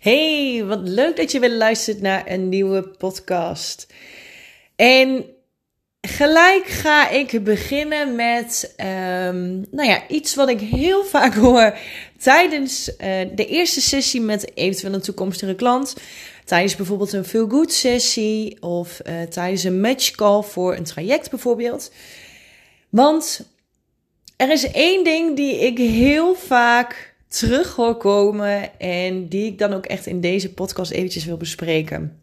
Hey, wat leuk dat je weer luistert naar een nieuwe podcast. En gelijk ga ik beginnen met um, nou ja, iets wat ik heel vaak hoor tijdens uh, de eerste sessie met eventueel een toekomstige klant. Tijdens bijvoorbeeld een feel good sessie of uh, tijdens een match call voor een traject bijvoorbeeld. Want er is één ding die ik heel vaak terug hoor komen en die ik dan ook echt in deze podcast eventjes wil bespreken.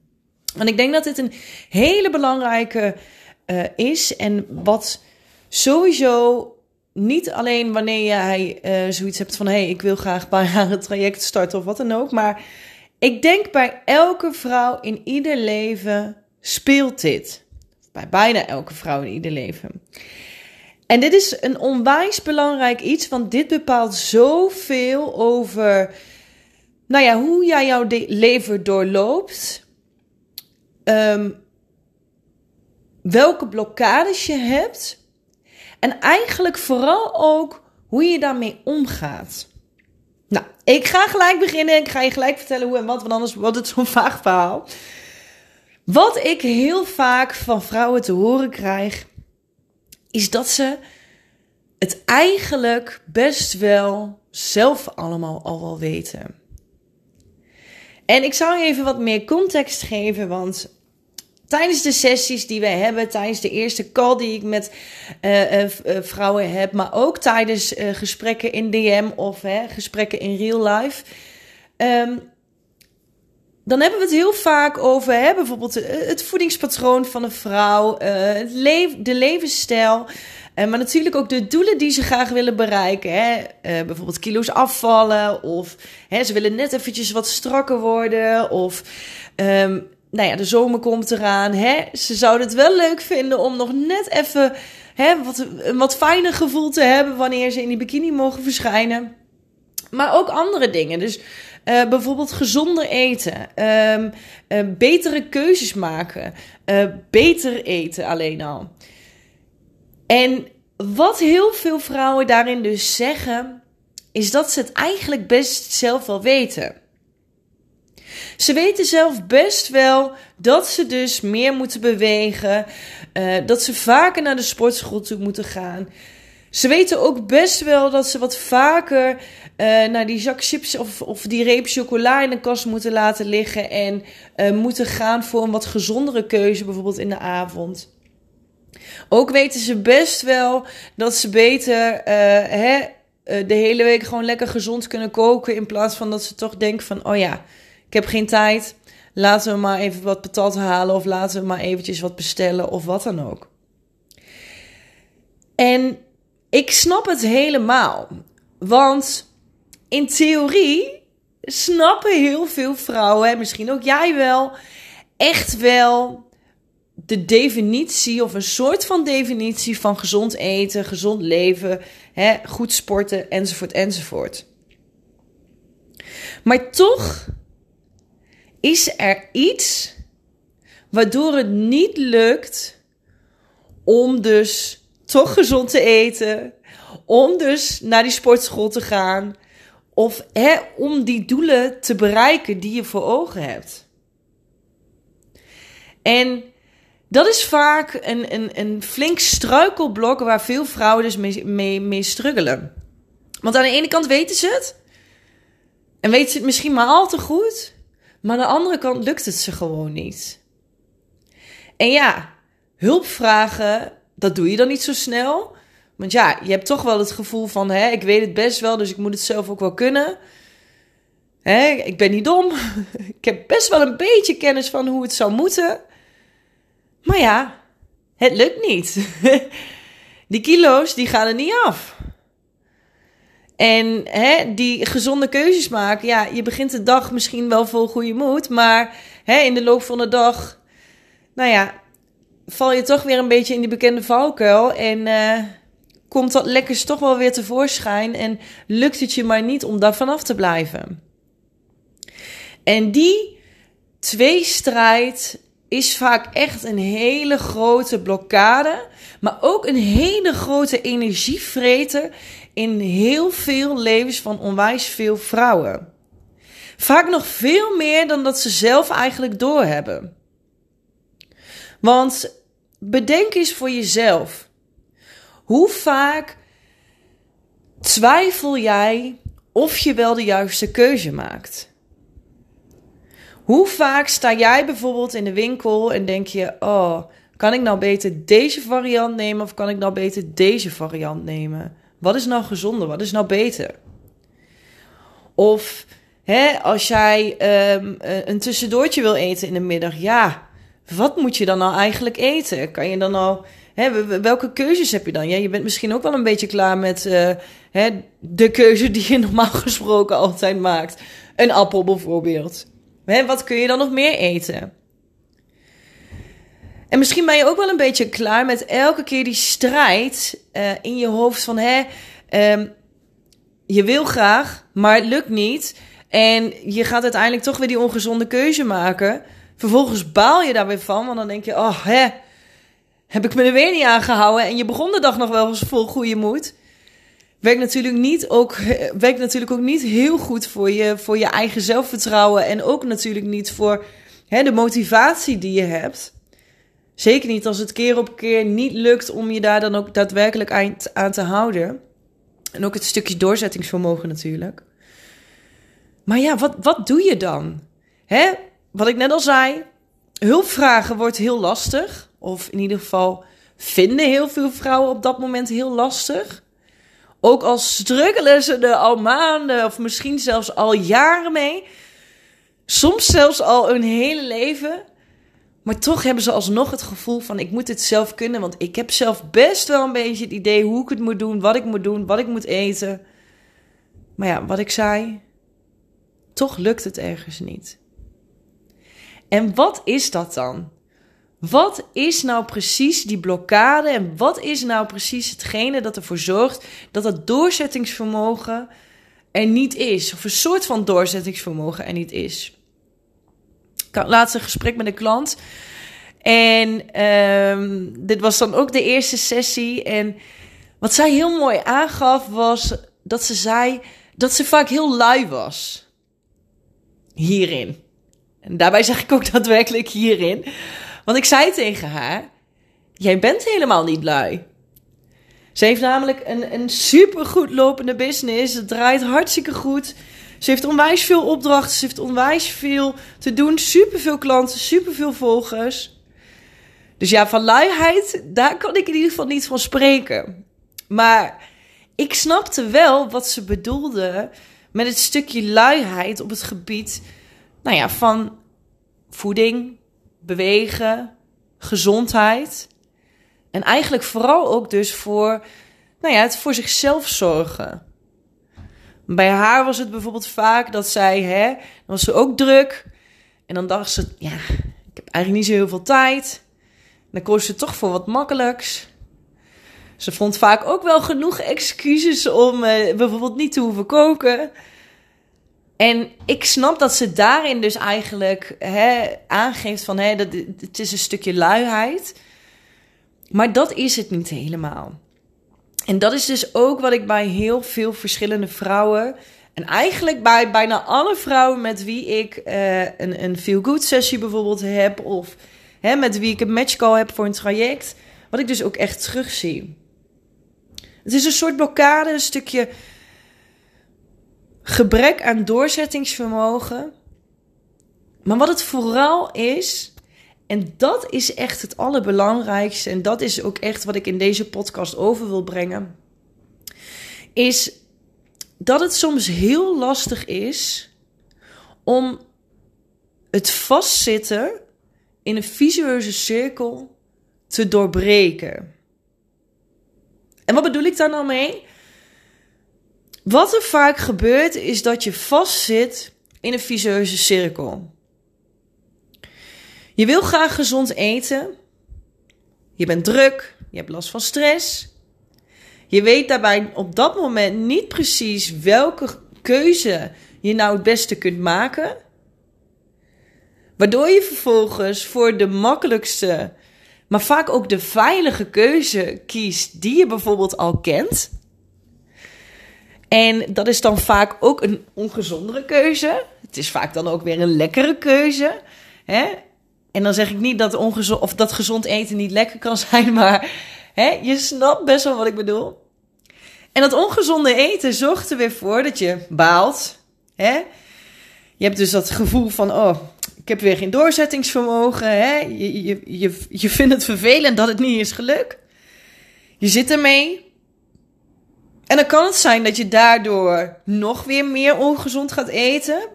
Want ik denk dat dit een hele belangrijke uh, is en wat sowieso niet alleen wanneer jij uh, zoiets hebt van hé, hey, ik wil graag bij haar een traject starten of wat dan ook, maar ik denk bij elke vrouw in ieder leven speelt dit. Bij bijna elke vrouw in ieder leven. En dit is een onwijs belangrijk iets, want dit bepaalt zoveel over, nou ja, hoe jij jouw leven doorloopt. Um, welke blokkades je hebt. En eigenlijk vooral ook hoe je daarmee omgaat. Nou, ik ga gelijk beginnen. Ik ga je gelijk vertellen hoe en wat, want anders wordt het zo'n vaag verhaal. Wat ik heel vaak van vrouwen te horen krijg, is dat ze het eigenlijk best wel zelf allemaal al wel weten. En ik zou je even wat meer context geven, want tijdens de sessies die wij hebben, tijdens de eerste call die ik met uh, uh, vrouwen heb, maar ook tijdens gesprekken in DM of gesprekken in real life. Um, dan hebben we het heel vaak over hè, bijvoorbeeld het voedingspatroon van een vrouw, het de levensstijl. Uh, maar natuurlijk ook de doelen die ze graag willen bereiken. Hè? Uh, bijvoorbeeld kilo's afvallen. Of hè, ze willen net eventjes wat strakker worden. Of um, nou ja, de zomer komt eraan. Hè? Ze zouden het wel leuk vinden om nog net even hè, wat, een wat fijner gevoel te hebben wanneer ze in die bikini mogen verschijnen. Maar ook andere dingen. Dus uh, bijvoorbeeld gezonder eten, um, uh, betere keuzes maken, uh, beter eten alleen al. En wat heel veel vrouwen daarin dus zeggen, is dat ze het eigenlijk best zelf wel weten. Ze weten zelf best wel dat ze dus meer moeten bewegen, dat ze vaker naar de sportschool toe moeten gaan. Ze weten ook best wel dat ze wat vaker uh, naar die zak chips of, of die reep chocola in de kast moeten laten liggen en uh, moeten gaan voor een wat gezondere keuze, bijvoorbeeld in de avond. Ook weten ze best wel dat ze beter uh, hè, de hele week gewoon lekker gezond kunnen koken. In plaats van dat ze toch denken van, oh ja, ik heb geen tijd. Laten we maar even wat patat halen of laten we maar eventjes wat bestellen of wat dan ook. En ik snap het helemaal. Want in theorie snappen heel veel vrouwen, misschien ook jij wel, echt wel de definitie of een soort van definitie van gezond eten, gezond leven, hè, goed sporten enzovoort enzovoort. Maar toch is er iets waardoor het niet lukt om dus toch gezond te eten, om dus naar die sportschool te gaan of hè, om die doelen te bereiken die je voor ogen hebt. En dat is vaak een, een, een flink struikelblok waar veel vrouwen dus mee, mee, mee struggelen. Want aan de ene kant weten ze het. En weten ze het misschien maar al te goed. Maar aan de andere kant lukt het ze gewoon niet. En ja, hulp vragen, dat doe je dan niet zo snel. Want ja, je hebt toch wel het gevoel van, hè, ik weet het best wel, dus ik moet het zelf ook wel kunnen. Hè, ik ben niet dom. ik heb best wel een beetje kennis van hoe het zou moeten. Maar ja, het lukt niet. die kilo's, die gaan er niet af. En hè, die gezonde keuzes maken, ja, je begint de dag misschien wel vol goede moed, maar hè, in de loop van de dag, nou ja, val je toch weer een beetje in die bekende valkuil en uh, komt dat lekkers toch wel weer tevoorschijn en lukt het je maar niet om daar vanaf te blijven. En die tweestrijd is vaak echt een hele grote blokkade, maar ook een hele grote energievreter in heel veel levens van onwijs veel vrouwen. Vaak nog veel meer dan dat ze zelf eigenlijk doorhebben. Want bedenk eens voor jezelf. Hoe vaak twijfel jij of je wel de juiste keuze maakt? Hoe vaak sta jij bijvoorbeeld in de winkel en denk je: Oh, kan ik nou beter deze variant nemen of kan ik nou beter deze variant nemen? Wat is nou gezonder? Wat is nou beter? Of hè, als jij um, een tussendoortje wil eten in de middag, ja, wat moet je dan nou eigenlijk eten? Kan je dan nou, hè, welke keuzes heb je dan? Ja, je bent misschien ook wel een beetje klaar met uh, hè, de keuze die je normaal gesproken altijd maakt. Een appel bijvoorbeeld. Hè, wat kun je dan nog meer eten? En misschien ben je ook wel een beetje klaar met elke keer die strijd uh, in je hoofd van hè, um, je wil graag, maar het lukt niet. En je gaat uiteindelijk toch weer die ongezonde keuze maken. Vervolgens baal je daar weer van, want dan denk je, oh hè, heb ik me er weer niet aan gehouden. En je begon de dag nog wel eens vol goede moed. Werkt natuurlijk, niet ook, werkt natuurlijk ook niet heel goed voor je, voor je eigen zelfvertrouwen. En ook natuurlijk niet voor hè, de motivatie die je hebt. Zeker niet als het keer op keer niet lukt om je daar dan ook daadwerkelijk aan, aan te houden. En ook het stukje doorzettingsvermogen natuurlijk. Maar ja, wat, wat doe je dan? Hè? Wat ik net al zei, hulpvragen wordt heel lastig. Of in ieder geval vinden heel veel vrouwen op dat moment heel lastig. Ook al struggelen ze er al maanden of misschien zelfs al jaren mee. Soms zelfs al een hele leven. Maar toch hebben ze alsnog het gevoel van ik moet het zelf kunnen. Want ik heb zelf best wel een beetje het idee hoe ik het moet doen, wat ik moet doen, wat ik moet eten. Maar ja, wat ik zei, toch lukt het ergens niet. En wat is dat dan? Wat is nou precies die blokkade en wat is nou precies hetgene dat ervoor zorgt dat dat doorzettingsvermogen er niet is? Of een soort van doorzettingsvermogen er niet is? Ik had laatst een gesprek met een klant. En um, dit was dan ook de eerste sessie. En wat zij heel mooi aangaf was dat ze zei dat ze vaak heel lui was. Hierin. En daarbij zeg ik ook daadwerkelijk hierin. Want ik zei tegen haar: Jij bent helemaal niet lui. Ze heeft namelijk een, een super goed lopende business. Het draait hartstikke goed. Ze heeft onwijs veel opdrachten. Ze heeft onwijs veel te doen. Super veel klanten, super veel volgers. Dus ja, van luiheid, daar kan ik in ieder geval niet van spreken. Maar ik snapte wel wat ze bedoelde met het stukje luiheid op het gebied nou ja, van voeding, bewegen, gezondheid. En eigenlijk vooral ook dus voor, nou ja, het voor zichzelf zorgen. Bij haar was het bijvoorbeeld vaak dat zij, hè, dan was ze ook druk. En dan dacht ze, ja, ik heb eigenlijk niet zo heel veel tijd. dan koos ze toch voor wat makkelijks. Ze vond vaak ook wel genoeg excuses om uh, bijvoorbeeld niet te hoeven koken. En ik snap dat ze daarin dus eigenlijk hè, aangeeft van hè, dat, het is een stukje luiheid. Maar dat is het niet helemaal. En dat is dus ook wat ik bij heel veel verschillende vrouwen. En eigenlijk bij bijna alle vrouwen met wie ik uh, een, een feel-good sessie bijvoorbeeld heb. Of hè, met wie ik een matchcall heb voor een traject. Wat ik dus ook echt terugzie. Het is een soort blokkade, een stukje gebrek aan doorzettingsvermogen. Maar wat het vooral is, en dat is echt het allerbelangrijkste, en dat is ook echt wat ik in deze podcast over wil brengen, is dat het soms heel lastig is om het vastzitten in een visueuze cirkel te doorbreken. En wat bedoel ik daar nou mee? Wat er vaak gebeurt is dat je vastzit in een vicieuze cirkel. Je wil graag gezond eten. Je bent druk. Je hebt last van stress. Je weet daarbij op dat moment niet precies welke keuze je nou het beste kunt maken. Waardoor je vervolgens voor de makkelijkste, maar vaak ook de veilige keuze kiest die je bijvoorbeeld al kent. En dat is dan vaak ook een ongezondere keuze. Het is vaak dan ook weer een lekkere keuze. Hè? En dan zeg ik niet dat, ongezond, of dat gezond eten niet lekker kan zijn, maar hè, je snapt best wel wat ik bedoel. En dat ongezonde eten zorgt er weer voor dat je baalt. Hè? Je hebt dus dat gevoel van, oh, ik heb weer geen doorzettingsvermogen. Hè? Je, je, je, je vindt het vervelend dat het niet is gelukt. Je zit ermee. En dan kan het zijn dat je daardoor nog weer meer ongezond gaat eten.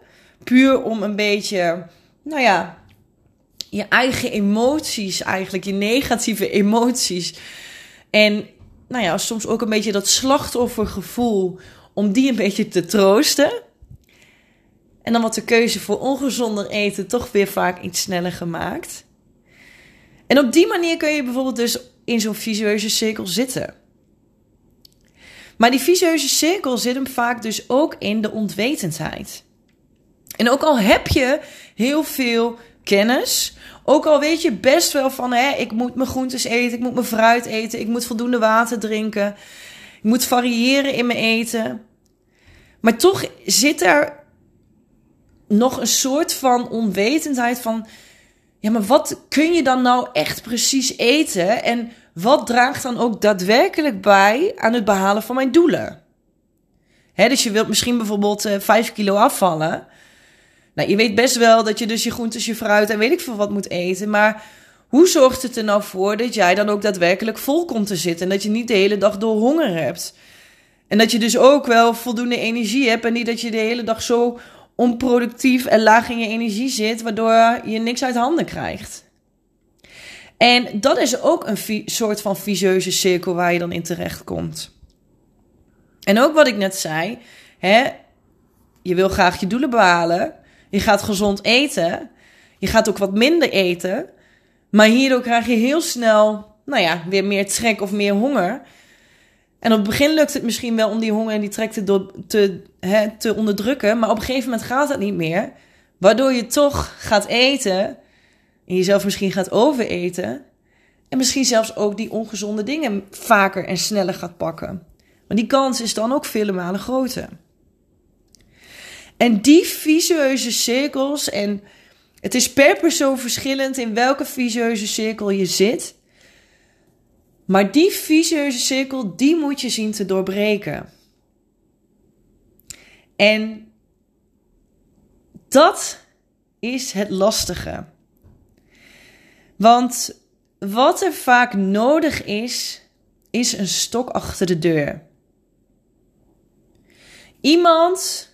Puur om een beetje, nou ja, je eigen emoties eigenlijk, je negatieve emoties. En nou ja, soms ook een beetje dat slachtoffergevoel om die een beetje te troosten. En dan wordt de keuze voor ongezonder eten toch weer vaak iets sneller gemaakt. En op die manier kun je bijvoorbeeld dus in zo'n visueuze cirkel zitten. Maar die visueuze cirkel zit hem vaak dus ook in de onwetendheid. En ook al heb je heel veel kennis, ook al weet je best wel van, hè, ik moet mijn groentes eten, ik moet mijn fruit eten, ik moet voldoende water drinken, ik moet variëren in mijn eten. Maar toch zit er nog een soort van onwetendheid van, ja, maar wat kun je dan nou echt precies eten? En wat draagt dan ook daadwerkelijk bij aan het behalen van mijn doelen? Dus je wilt misschien bijvoorbeeld uh, eh, 5 kilo afvallen. Nou, je weet best wel dat je dus je groentes, je fruit en weet ik veel wat moet eten. Maar hoe zorgt het er nou voor dat jij dan ook daadwerkelijk vol komt te zitten? En dat je niet de hele dag door honger hebt? En dat je dus ook wel voldoende energie hebt en niet dat je de hele dag zo onproductief en laag in je energie zit, waardoor je niks uit handen krijgt. En dat is ook een soort van visieuze cirkel waar je dan in terecht komt. En ook wat ik net zei, hè, je wil graag je doelen behalen, je gaat gezond eten, je gaat ook wat minder eten, maar hierdoor krijg je heel snel, nou ja, weer meer trek of meer honger. En op het begin lukt het misschien wel om die honger en die trek te, te, hè, te onderdrukken. Maar op een gegeven moment gaat dat niet meer. Waardoor je toch gaat eten. En jezelf misschien gaat overeten. En misschien zelfs ook die ongezonde dingen vaker en sneller gaat pakken. Maar die kans is dan ook vele malen groter. En die visueuze cirkels, en het is per persoon verschillend in welke visueuze cirkel je zit. Maar die vicieuze cirkel, die moet je zien te doorbreken. En dat is het lastige. Want wat er vaak nodig is, is een stok achter de deur. Iemand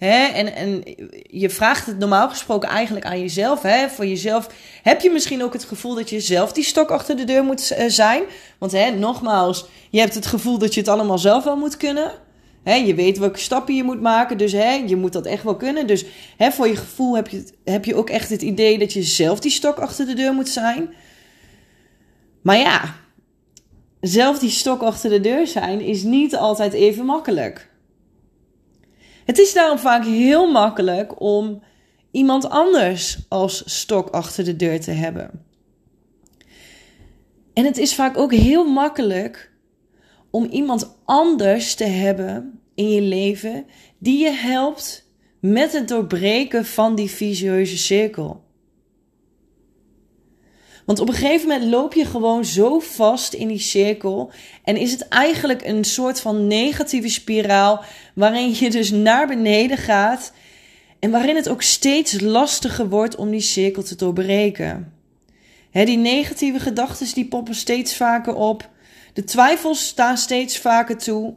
Hè? En, en je vraagt het normaal gesproken eigenlijk aan jezelf. Hè? Voor jezelf heb je misschien ook het gevoel dat je zelf die stok achter de deur moet uh, zijn. Want hè, nogmaals, je hebt het gevoel dat je het allemaal zelf wel moet kunnen. Je weet welke stappen je moet maken, dus je moet dat echt wel kunnen. Dus voor je gevoel heb je, heb je ook echt het idee dat je zelf die stok achter de deur moet zijn. Maar ja, zelf die stok achter de deur zijn is niet altijd even makkelijk. Het is daarom vaak heel makkelijk om iemand anders als stok achter de deur te hebben. En het is vaak ook heel makkelijk om iemand anders te hebben in je leven die je helpt met het doorbreken van die visieuze cirkel. Want op een gegeven moment loop je gewoon zo vast in die cirkel. En is het eigenlijk een soort van negatieve spiraal. Waarin je dus naar beneden gaat. En waarin het ook steeds lastiger wordt om die cirkel te doorbreken. die negatieve gedachten die poppen steeds vaker op. De twijfels staan steeds vaker toe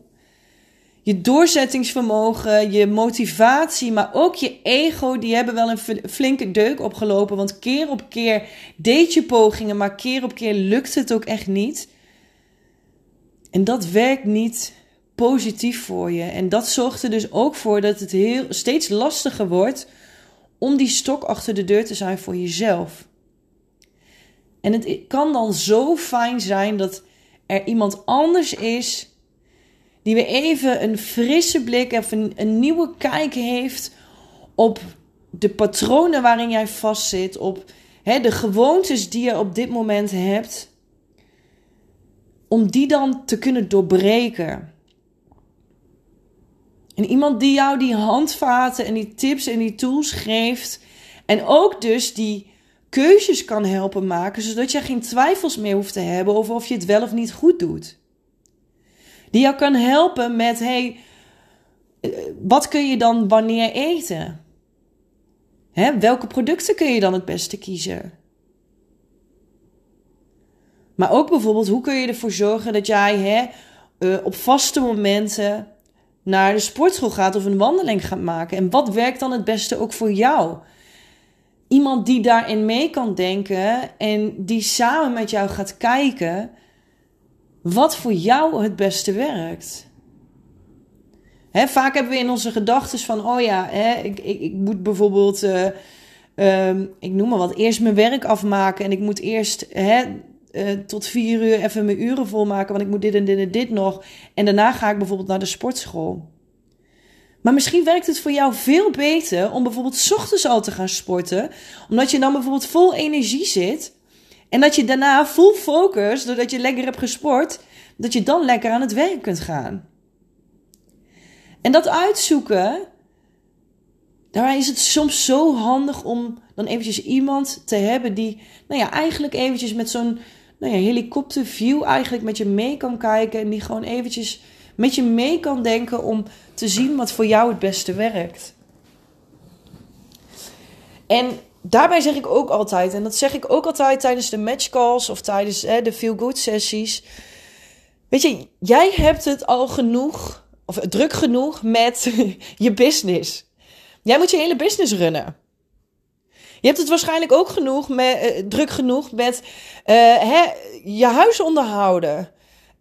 je doorzettingsvermogen, je motivatie, maar ook je ego, die hebben wel een flinke deuk opgelopen. Want keer op keer deed je pogingen, maar keer op keer lukt het ook echt niet. En dat werkt niet positief voor je. En dat zorgt er dus ook voor dat het heel, steeds lastiger wordt om die stok achter de deur te zijn voor jezelf. En het kan dan zo fijn zijn dat er iemand anders is die weer even een frisse blik of een, nieuwe kijk heeft op de patronen waarin jij vastzit, op hè, de gewoontes die je op dit moment hebt, om die dan te kunnen doorbreken. En iemand die jou die handvaten en die tips en die tools geeft. En ook dus die keuzes kan helpen maken, zodat je geen twijfels meer hoeft te hebben over of je het wel of niet goed doet. Die jou kan helpen met, hey, eh, wat kun je dan wanneer eten? Hè, welke producten kun je dan het beste kiezen? Maar ook bijvoorbeeld, hoe kun je ervoor zorgen dat jij hè, uh, op vaste momenten naar de sportschool gaat of een wandeling gaat maken? En wat werkt dan het beste ook voor jou? Iemand die daarin mee kan denken en die samen met jou gaat kijken wat voor jou het beste werkt. Vaak hebben we in onze gedachten van, oh ja, ik, ik, ik moet bijvoorbeeld, uh, ik noem maar wat, eerst mijn werk afmaken en ik moet eerst uh, tot vier uur even mijn uren volmaken, want ik moet dit en dit en dit nog. En daarna ga ik bijvoorbeeld naar de sportschool. Maar misschien werkt het voor jou veel beter om bijvoorbeeld ochtends al te gaan sporten, omdat je dan bijvoorbeeld vol energie zit. En dat je daarna full focus, doordat je lekker hebt gesport, dat je dan lekker aan het werk kunt gaan. En dat uitzoeken, daarbij is het soms zo handig om dan eventjes iemand te hebben die, nou ja, eigenlijk eventjes met zo'n nou ja, helikopterview eigenlijk met je mee kan kijken. En die gewoon eventjes met je mee kan denken om te zien wat voor jou het beste werkt. En daarbij zeg ik ook altijd, en dat zeg ik ook altijd tijdens de matchcalls of tijdens hè, de feel-good sessies. Weet je, jij hebt het al genoeg, of druk genoeg met je business. Jij moet je hele business runnen. Je hebt het waarschijnlijk ook genoeg met, uh, druk genoeg met uh, hè, je huis onderhouden.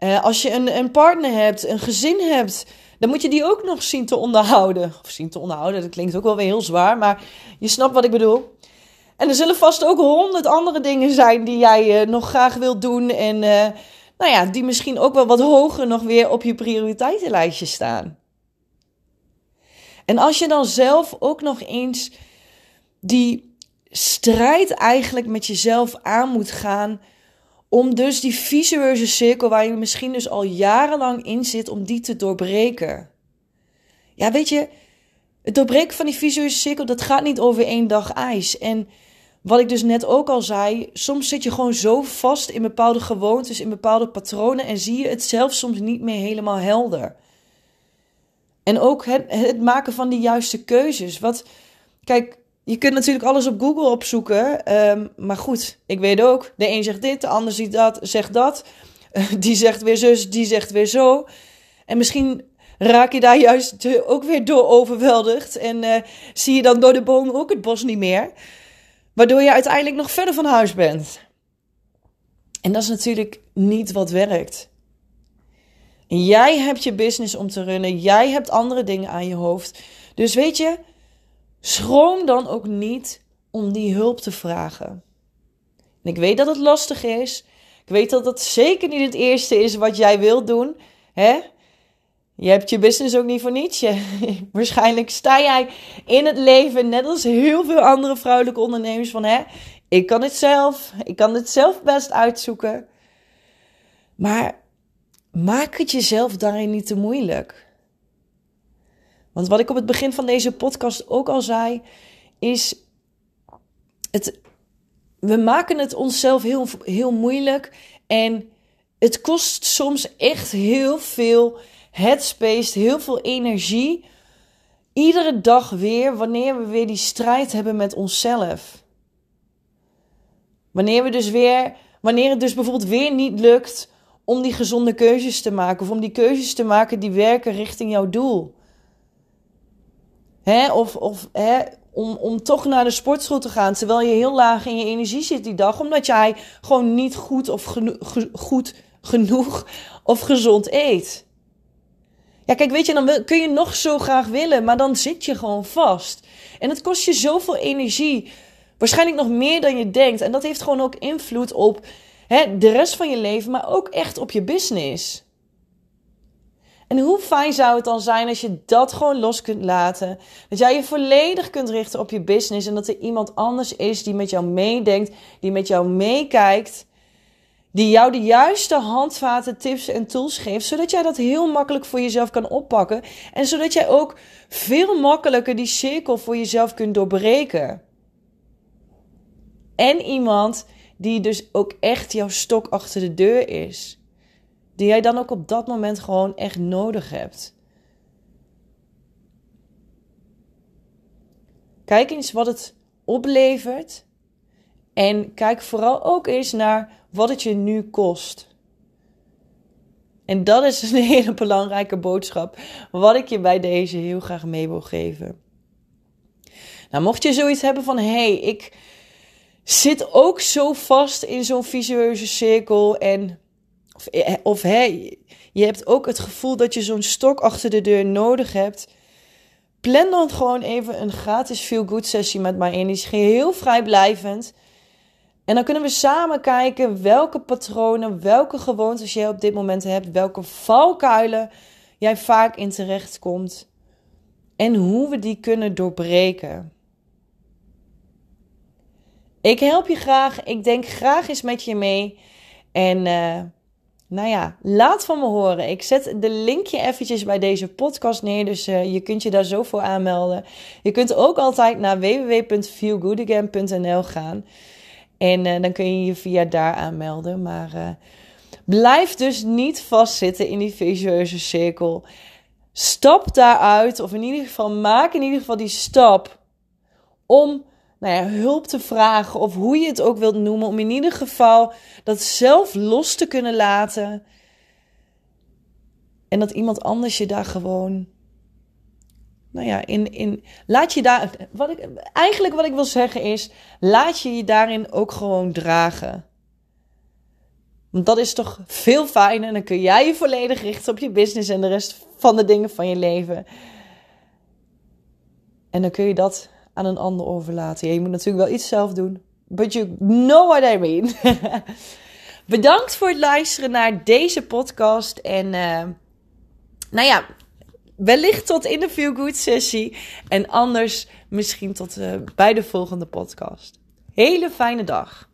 Uh, als je een, een partner hebt, een gezin hebt, dan moet je die ook nog zien te onderhouden. Of zien te onderhouden, dat klinkt ook wel weer heel zwaar, maar je snapt wat ik bedoel. En er zullen vast ook honderd andere dingen zijn die jij nog graag wilt doen. En nou ja, die misschien ook wel wat hoger nog weer op je prioriteitenlijstje staan. En als je dan zelf ook nog eens die strijd eigenlijk met jezelf aan moet gaan. Om dus die visueuze cirkel waar je misschien dus al jarenlang in zit, om die te doorbreken. Ja, weet je, het doorbreken van die visueuze cirkel, dat gaat niet over één dag ijs. En wat ik dus net ook al zei, soms zit je gewoon zo vast in bepaalde gewoontes, in bepaalde patronen en zie je het zelf soms niet meer helemaal helder. En ook het, het maken van die juiste keuzes. Wat, kijk, je kunt natuurlijk alles op Google opzoeken. Um, maar goed, ik weet ook. De een zegt dit, de ander ziet dat, zegt dat. die zegt weer zus, die zegt weer zo. En misschien raak je daar juist ook weer door overweldigd. En uh, zie je dan door de boom ook het bos niet meer. Waardoor je uiteindelijk nog verder van huis bent. En dat is natuurlijk niet wat werkt. Jij hebt je business om te runnen. Jij hebt andere dingen aan je hoofd. Dus weet je, Schroom dan ook niet om die hulp te vragen. En ik weet dat het lastig is. Ik weet dat dat zeker niet het eerste is wat jij wilt doen. Hè? Je hebt je business ook niet voor niets. Waarschijnlijk sta jij in het leven, net als heel veel andere vrouwelijke ondernemers, van hè, ik kan het zelf. Ik kan het zelf best uitzoeken. Maar maak het jezelf daarin niet te moeilijk. Want wat ik op het begin van deze podcast ook al zei, is het, we maken het onszelf heel, heel moeilijk en het kost soms echt heel veel headspace, heel veel energie. Iedere dag weer, wanneer we weer die strijd hebben met onszelf. Wanneer we dus weer, wanneer het dus bijvoorbeeld weer niet lukt om die gezonde keuzes te maken, of om die keuzes te maken die werken richting jouw doel. Hè? Of, of hè, om, om toch naar de sportschool te gaan terwijl je heel laag in je energie zit die dag. Omdat jij gewoon niet goed, of geno goed genoeg of gezond eet. Ja, kijk, weet je, dan kun je nog zo graag willen, maar dan zit je gewoon vast. En het kost je zoveel energie. Waarschijnlijk nog meer dan je denkt. En dat heeft gewoon ook invloed op hè, de rest van je leven, maar ook echt op je business. En hoe fijn zou het dan zijn als je dat gewoon los kunt laten? Dat jij je volledig kunt richten op je business en dat er iemand anders is die met jou meedenkt, die met jou meekijkt. die jou de juiste handvaten, tips en tools geeft, zodat jij dat heel makkelijk voor jezelf kan oppakken en zodat jij ook veel makkelijker die cirkel voor jezelf kunt doorbreken. En iemand die dus ook echt jouw stok achter de deur is. Die jij dan ook op dat moment gewoon echt nodig hebt. Kijk eens wat het oplevert. En kijk vooral ook eens naar wat het je nu kost. En dat is een hele belangrijke boodschap, wat ik je bij deze heel graag mee wil geven. Nou, mocht je zoiets hebben van: hé, hey, ik zit ook zo vast in zo'n visueuze cirkel. En, of, eh, of hey, je hebt ook het gevoel dat je zo'n stok achter de deur nodig hebt. Plan dan gewoon even een gratis feel good sessie met mij in. Die is geheel vrijblijvend. En dan kunnen we samen kijken welke patronen, welke gewoontes jij op dit moment hebt, welke valkuilen jij vaak in terecht komt en hoe we die kunnen doorbreken. Ik help je graag. Ik denk graag eens met je mee. En uh, nou ja, laat van me horen. Ik zet de linkje eventjes bij deze podcast neer. Dus uh, je kunt je daar zo voor aanmelden. Je kunt ook altijd naar www.feelgoodagain.nl gaan. En uh, dan kun je je via daar aanmelden. Maar blijf dus niet vastzitten in die visueuze cirkel. Stap daaruit. Of in ieder geval maak in ieder geval die stap om nou ja, hulp te vragen of hoe je het ook wilt noemen, om in ieder geval dat zelf los te kunnen laten. En dat iemand anders je daar gewoon, nou ja, in, in laat je daar, wat ik, eigenlijk wat ik wil zeggen is, laat je je daarin ook gewoon dragen. Want dat is toch veel fijner. En dan kun jij je volledig richten op je business en de rest van de dingen van je leven. En dan kun je dat aan een ander overlaten. Ja, je moet natuurlijk wel iets zelf doen. But you know what I mean. Bedankt voor het luisteren naar deze podcast. En uh, nou ja, wellicht tot in de Feel Good sessie. En anders misschien tot uh, bij de volgende podcast. Hele fijne dag.